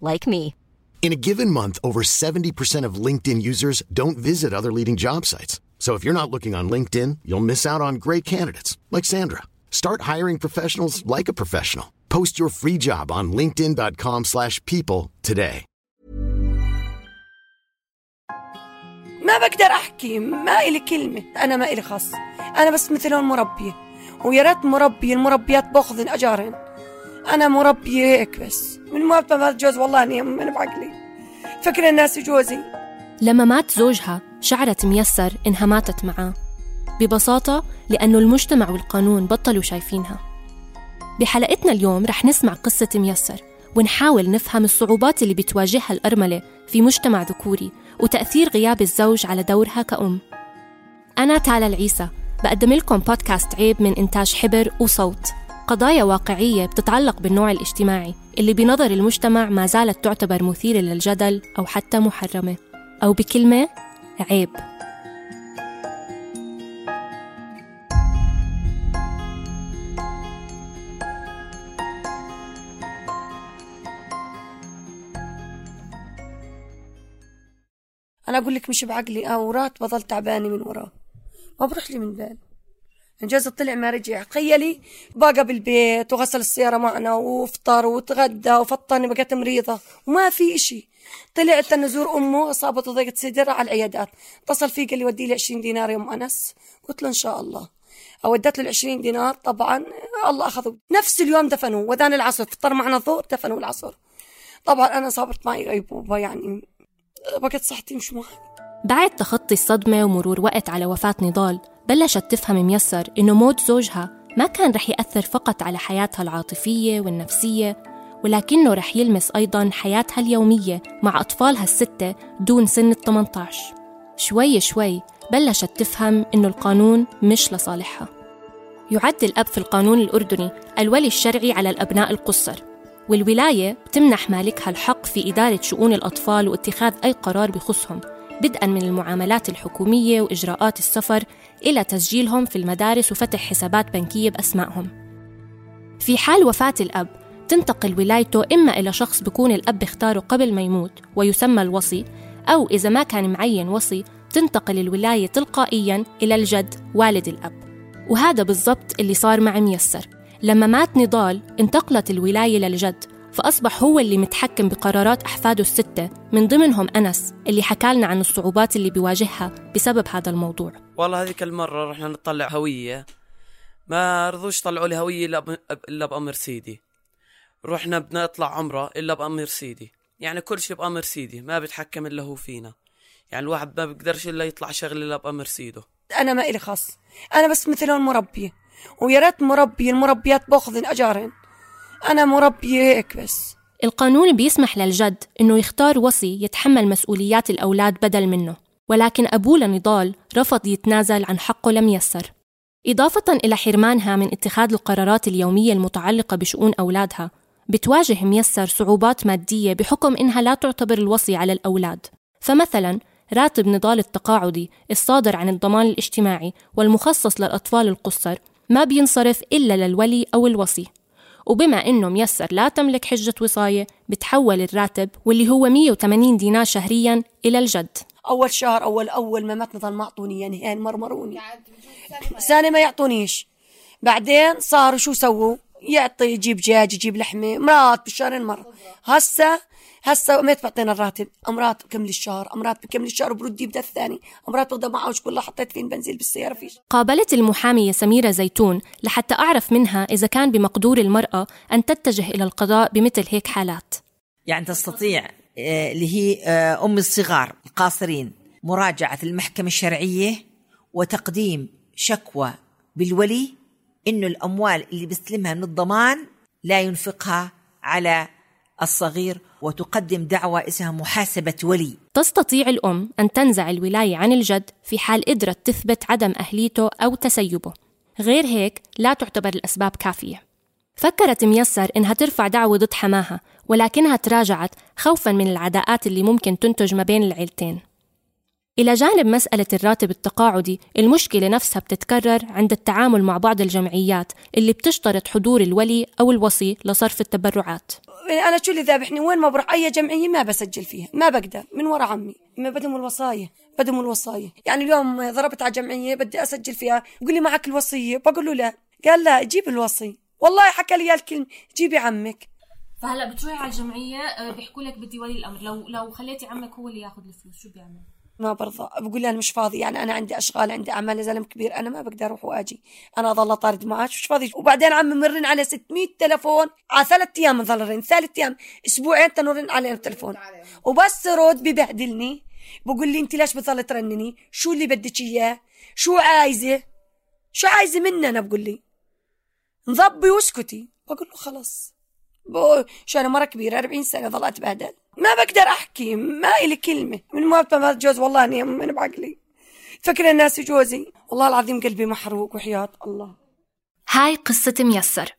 like me. In a given month, over 70% of LinkedIn users don't visit other leading job sites. So if you're not looking on LinkedIn, you'll miss out on great candidates like Sandra. Start hiring professionals like a professional. Post your free job on linkedin.com/people slash people today. ما بقدر احكي ما إلي كلمة انا ما إلي خص انا بس مثلهم مربية ويا ريت مربي المربيات باخذن اجارهن انا مربية هيك بس من وقت ما اتجوز والله إني من بعقلي. فكرة الناس جوزي. لما مات زوجها شعرت ميسر إنها ماتت معاه. ببساطة لأنه المجتمع والقانون بطلوا شايفينها. بحلقتنا اليوم رح نسمع قصة ميسر ونحاول نفهم الصعوبات اللي بتواجهها الأرملة في مجتمع ذكوري وتأثير غياب الزوج على دورها كأم. أنا تالا العيسى بقدم لكم بودكاست عيب من إنتاج حبر وصوت. قضايا واقعية بتتعلق بالنوع الاجتماعي اللي بنظر المجتمع ما زالت تعتبر مثيرة للجدل أو حتى محرمة. أو بكلمة عيب. أنا أقول لك مش بعقلي. اورات بضل تعبانة من وراه ما بروح لي من بال. جوزي طلع ما رجع. تخيلي باقى بالبيت وغسل السيارة معنا وفطر وتغدى وفطرني بقيت مريضة. وما في إشي. طلعت نزور أمه أصابته ضيقة صدر على العيادات. اتصل فيه قال لي ودي لي 20 دينار يا أم أنس. قلت له إن شاء الله. أودت له ال 20 دينار طبعا الله أخذوا نفس اليوم دفنوه. ودان العصر فطر معنا الظهر دفنوا العصر. طبعا أنا صابت معي غيبوبة يعني بقت صحتي مش معي بعد تخطي الصدمة ومرور وقت على وفاة نضال. بلشت تفهم ميسر إنه موت زوجها ما كان رح يأثر فقط على حياتها العاطفية والنفسية ولكنه رح يلمس أيضا حياتها اليومية مع أطفالها الستة دون سن ال 18 شوي شوي بلشت تفهم إنه القانون مش لصالحها. يعد الأب في القانون الأردني الولي الشرعي على الأبناء القصر والولاية بتمنح مالكها الحق في إدارة شؤون الأطفال واتخاذ أي قرار بخصهم. بدءا من المعاملات الحكومية وإجراءات السفر إلى تسجيلهم في المدارس وفتح حسابات بنكية بأسمائهم. في حال وفاة الأب تنتقل ولايته إما إلى شخص بكون الأب اختاره قبل ما يموت ويسمى الوصي أو إذا ما كان معين وصي تنتقل الولاية تلقائيا إلى الجد والد الأب. وهذا بالضبط اللي صار مع ميسر. لما مات نضال انتقلت الولاية للجد فأصبح هو اللي متحكم بقرارات أحفاده الستة من ضمنهم أنس اللي حكى لنا عن الصعوبات اللي بيواجهها بسبب هذا الموضوع. والله هذيك المرة رحنا نطلع هوية. ما رضوش طلعوا لي هوية إلا بأمر سيدي. رحنا بدنا نطلع عمرة إلا بأمر سيدي. يعني كل شيء بأمر سيدي ما بيتحكم إلا هو فينا. يعني الواحد ما بيقدرش إلا يطلع شغل إلا بأمر سيده. أنا ما إلي خاص. أنا بس مثلهم مربية ويا ريت مربي المربيات باخذن اجارهن أنا مربية هيك بس. القانون بيسمح للجد إنه يختار وصي يتحمل مسؤوليات الأولاد بدل منه ولكن أبوه لنضال رفض يتنازل عن حقه لميسر إضافة إلى حرمانها من اتخاذ القرارات اليومية المتعلقة بشؤون أولادها بتواجه ميسر صعوبات مادية بحكم إنها لا تعتبر الوصي على الأولاد. فمثلا راتب نضال التقاعدي الصادر عن الضمان الاجتماعي والمخصص للأطفال القصر ما بينصرف إلا للولي أو الوصي. وبما إنه ميسر لا تملك حجة وصاية بتحول الراتب واللي هو 180 دينار شهريا إلى الجد. أول شهر أول أول ما مات نضل ما أعطوني يعني هين مرمروني. سنة ما يعطونيش. بعدين صاروا شو سووا؟ يعطي يجيب دجاج يجيب لحمة مرات بالشهرين مرة. هسه هسه متى بعطينا الراتب. امرات بكمل الشهر امرات بكمل الشهر وبرد يبدأ الثاني. امرات باخذ معوش كلها حطيت فين بنزين بالسيارة فيش. قابلت المحامية سميرة زيتون لحتى أعرف منها إذا كان بمقدور المرأة أن تتجه إلى القضاء بمثل هيك حالات. يعني تستطيع آه، اللي هي آه، أم الصغار القاصرين مراجعة المحكمة الشرعية وتقديم شكوى بالولي إنه الأموال اللي بيستلمها من الضمان لا ينفقها على الصغير وتقدم دعوى اسمها محاسبة ولي. تستطيع الأم أن تنزع الولاية عن الجد في حال قدرت تثبت عدم أهليته أو تسيبه. غير هيك لا تعتبر الأسباب كافية. فكرت ميسر إنها ترفع دعوة ضد حماها ولكنها تراجعت خوفا من العداءات اللي ممكن تنتج ما بين العيلتين. إلى جانب مسألة الراتب التقاعدي المشكلة نفسها بتتكرر عند التعامل مع بعض الجمعيات اللي بتشترط حضور الولي أو الوصي لصرف التبرعات. أنا شو اللي ذابحني وين ما بروح أي جمعية ما بسجل فيها ما بقدر من ورا عمي ما بدهم الوصاية بدهم الوصاية. يعني اليوم ضربت على جمعية بدي أسجل فيها يقول لي معك الوصية بقول له لا. قال لا جيب الوصي. والله حكى لي الكلمة جيبي عمك. فهلا بتروحي على الجمعية آه، بيحكوا لك بدي ولي الأمر. لو لو خليتي عمك هو اللي ياخذ الفلوس شو بيعمل؟ ما برضى بقول لي أنا مش فاضي يعني أنا عندي أشغال عندي أعمال زلم كبير أنا ما بقدر أروح وأجي. أنا اضل طارد معاش مش فاضي. وبعدين عمي مرن على 600 تلفون. على ثلاث أيام نظل رن ثالث أيام. أسبوعين تنرن علينا التلفون. وبس رد ببهدلني. بقول لي أنت ليش بتضل ترنني؟ شو اللي بدك إياه؟ شو عايزة؟ شو عايزة مني أنا؟ بقول لي. نضبي واسكتي. بقول له خلص شو أنا مرة كبيرة 40 سنة ظل اتبهدل ما بقدر أحكي ما إلي كلمه من ما ما جوز والله إني من بعقلي. فكر الناس جوزي والله العظيم قلبي محروق وحياة الله. هاي قصة ميسر.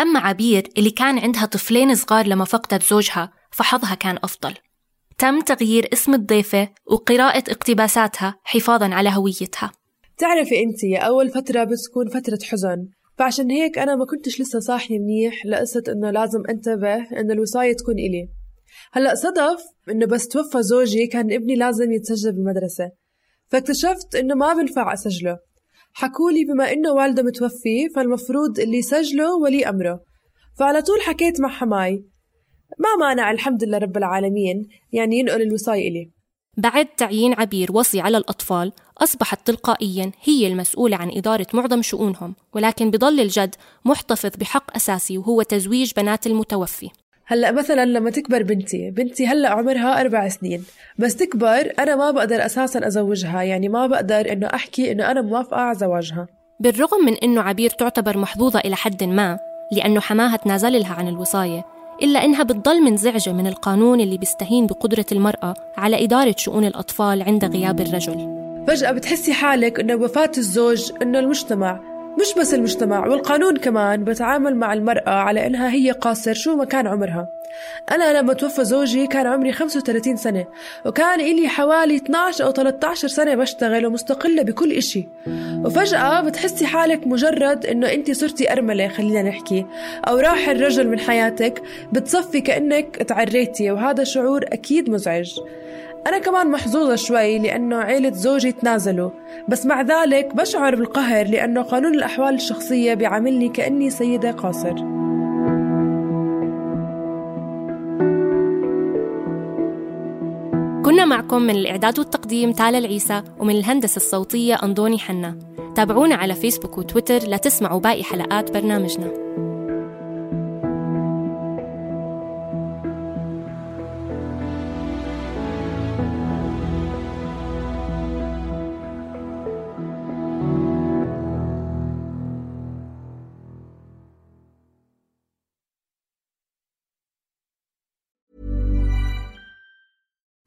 أما عبير اللي كان عندها طفلين صغار لما فقدت زوجها فحظها كان أفضل. تم تغيير اسم الضيفة وقراءة اقتباساتها حفاظا على هويتها. تعرفي أنت أول فترة بتكون فترة حزن. فعشان هيك أنا ما كنتش لسه صاحية منيح لقصه إنه لازم أنتبه إنه الوصاية تكون إلي. هلا صدف انه بس توفى زوجي كان ابني لازم يتسجل بالمدرسة فاكتشفت انه ما بنفع اسجله. حكولي بما انه والده متوفي فالمفروض اللي يسجله ولي أمره. فعلى طول حكيت مع حماي. ما مانع الحمد لله رب العالمين يعني ينقل الوصاية إلي. بعد تعيين عبير وصي على الأطفال أصبحت تلقائيا هي المسؤولة عن إدارة معظم شؤونهم ولكن بضل الجد محتفظ بحق أساسي وهو تزويج بنات المتوفي. هلأ مثلا لما تكبر بنتي بنتي هلأ عمرها أربع سنين. بس تكبر أنا ما بقدر أساسا أزوجها يعني ما بقدر إنه أحكي إنه أنا موافقة على زواجها. بالرغم من أنه عبير تعتبر محظوظة إلى حد ما لأنه حماها تنازل لها عن الوصاية إلا إنها بتضل منزعجة من القانون اللي بيستهين بقدرة المرأة على إدارة شؤون الأطفال عند غياب الرجل. فجأة بتحسي حالك إنه وفاة الزوج إنه المجتمع مش بس المجتمع والقانون كمان بتعامل مع المرأة على إنها هي قاصر شو ما كان عمرها. أنا لما توفى زوجي كان عمري 35 سنة وكان إلي حوالي 12 أو 13 سنة بشتغل ومستقلة بكل إشي. وفجأة بتحسي حالك مجرد إنه أنت صرتي أرملة خلينا نحكي أو راح الرجل من حياتك بتصفي كأنك تعريتي وهذا شعور أكيد مزعج. أنا كمان محظوظة شوي لأنه عيلة زوجي تنازلوا بس مع ذلك بشعر بالقهر لأنه قانون الأحوال الشخصية بيعاملني كأني سيدة قاصر. كنا معكم من الإعداد والتقديم تالا العيسى ومن الهندسة الصوتية أندوني حنا. تابعونا على فيسبوك وتويتر لتسمعوا باقي حلقات برنامجنا.